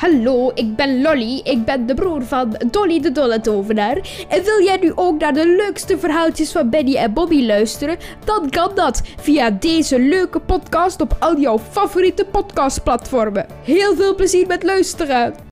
Hallo, ik ben Lolly. Ik ben de broer van Dolly de Dolle Tovenaar. En wil jij nu ook naar de leukste verhaaltjes van Benny en Bobby luisteren? Dan kan dat via deze leuke podcast op al jouw favoriete podcastplatformen. Heel veel plezier met luisteren.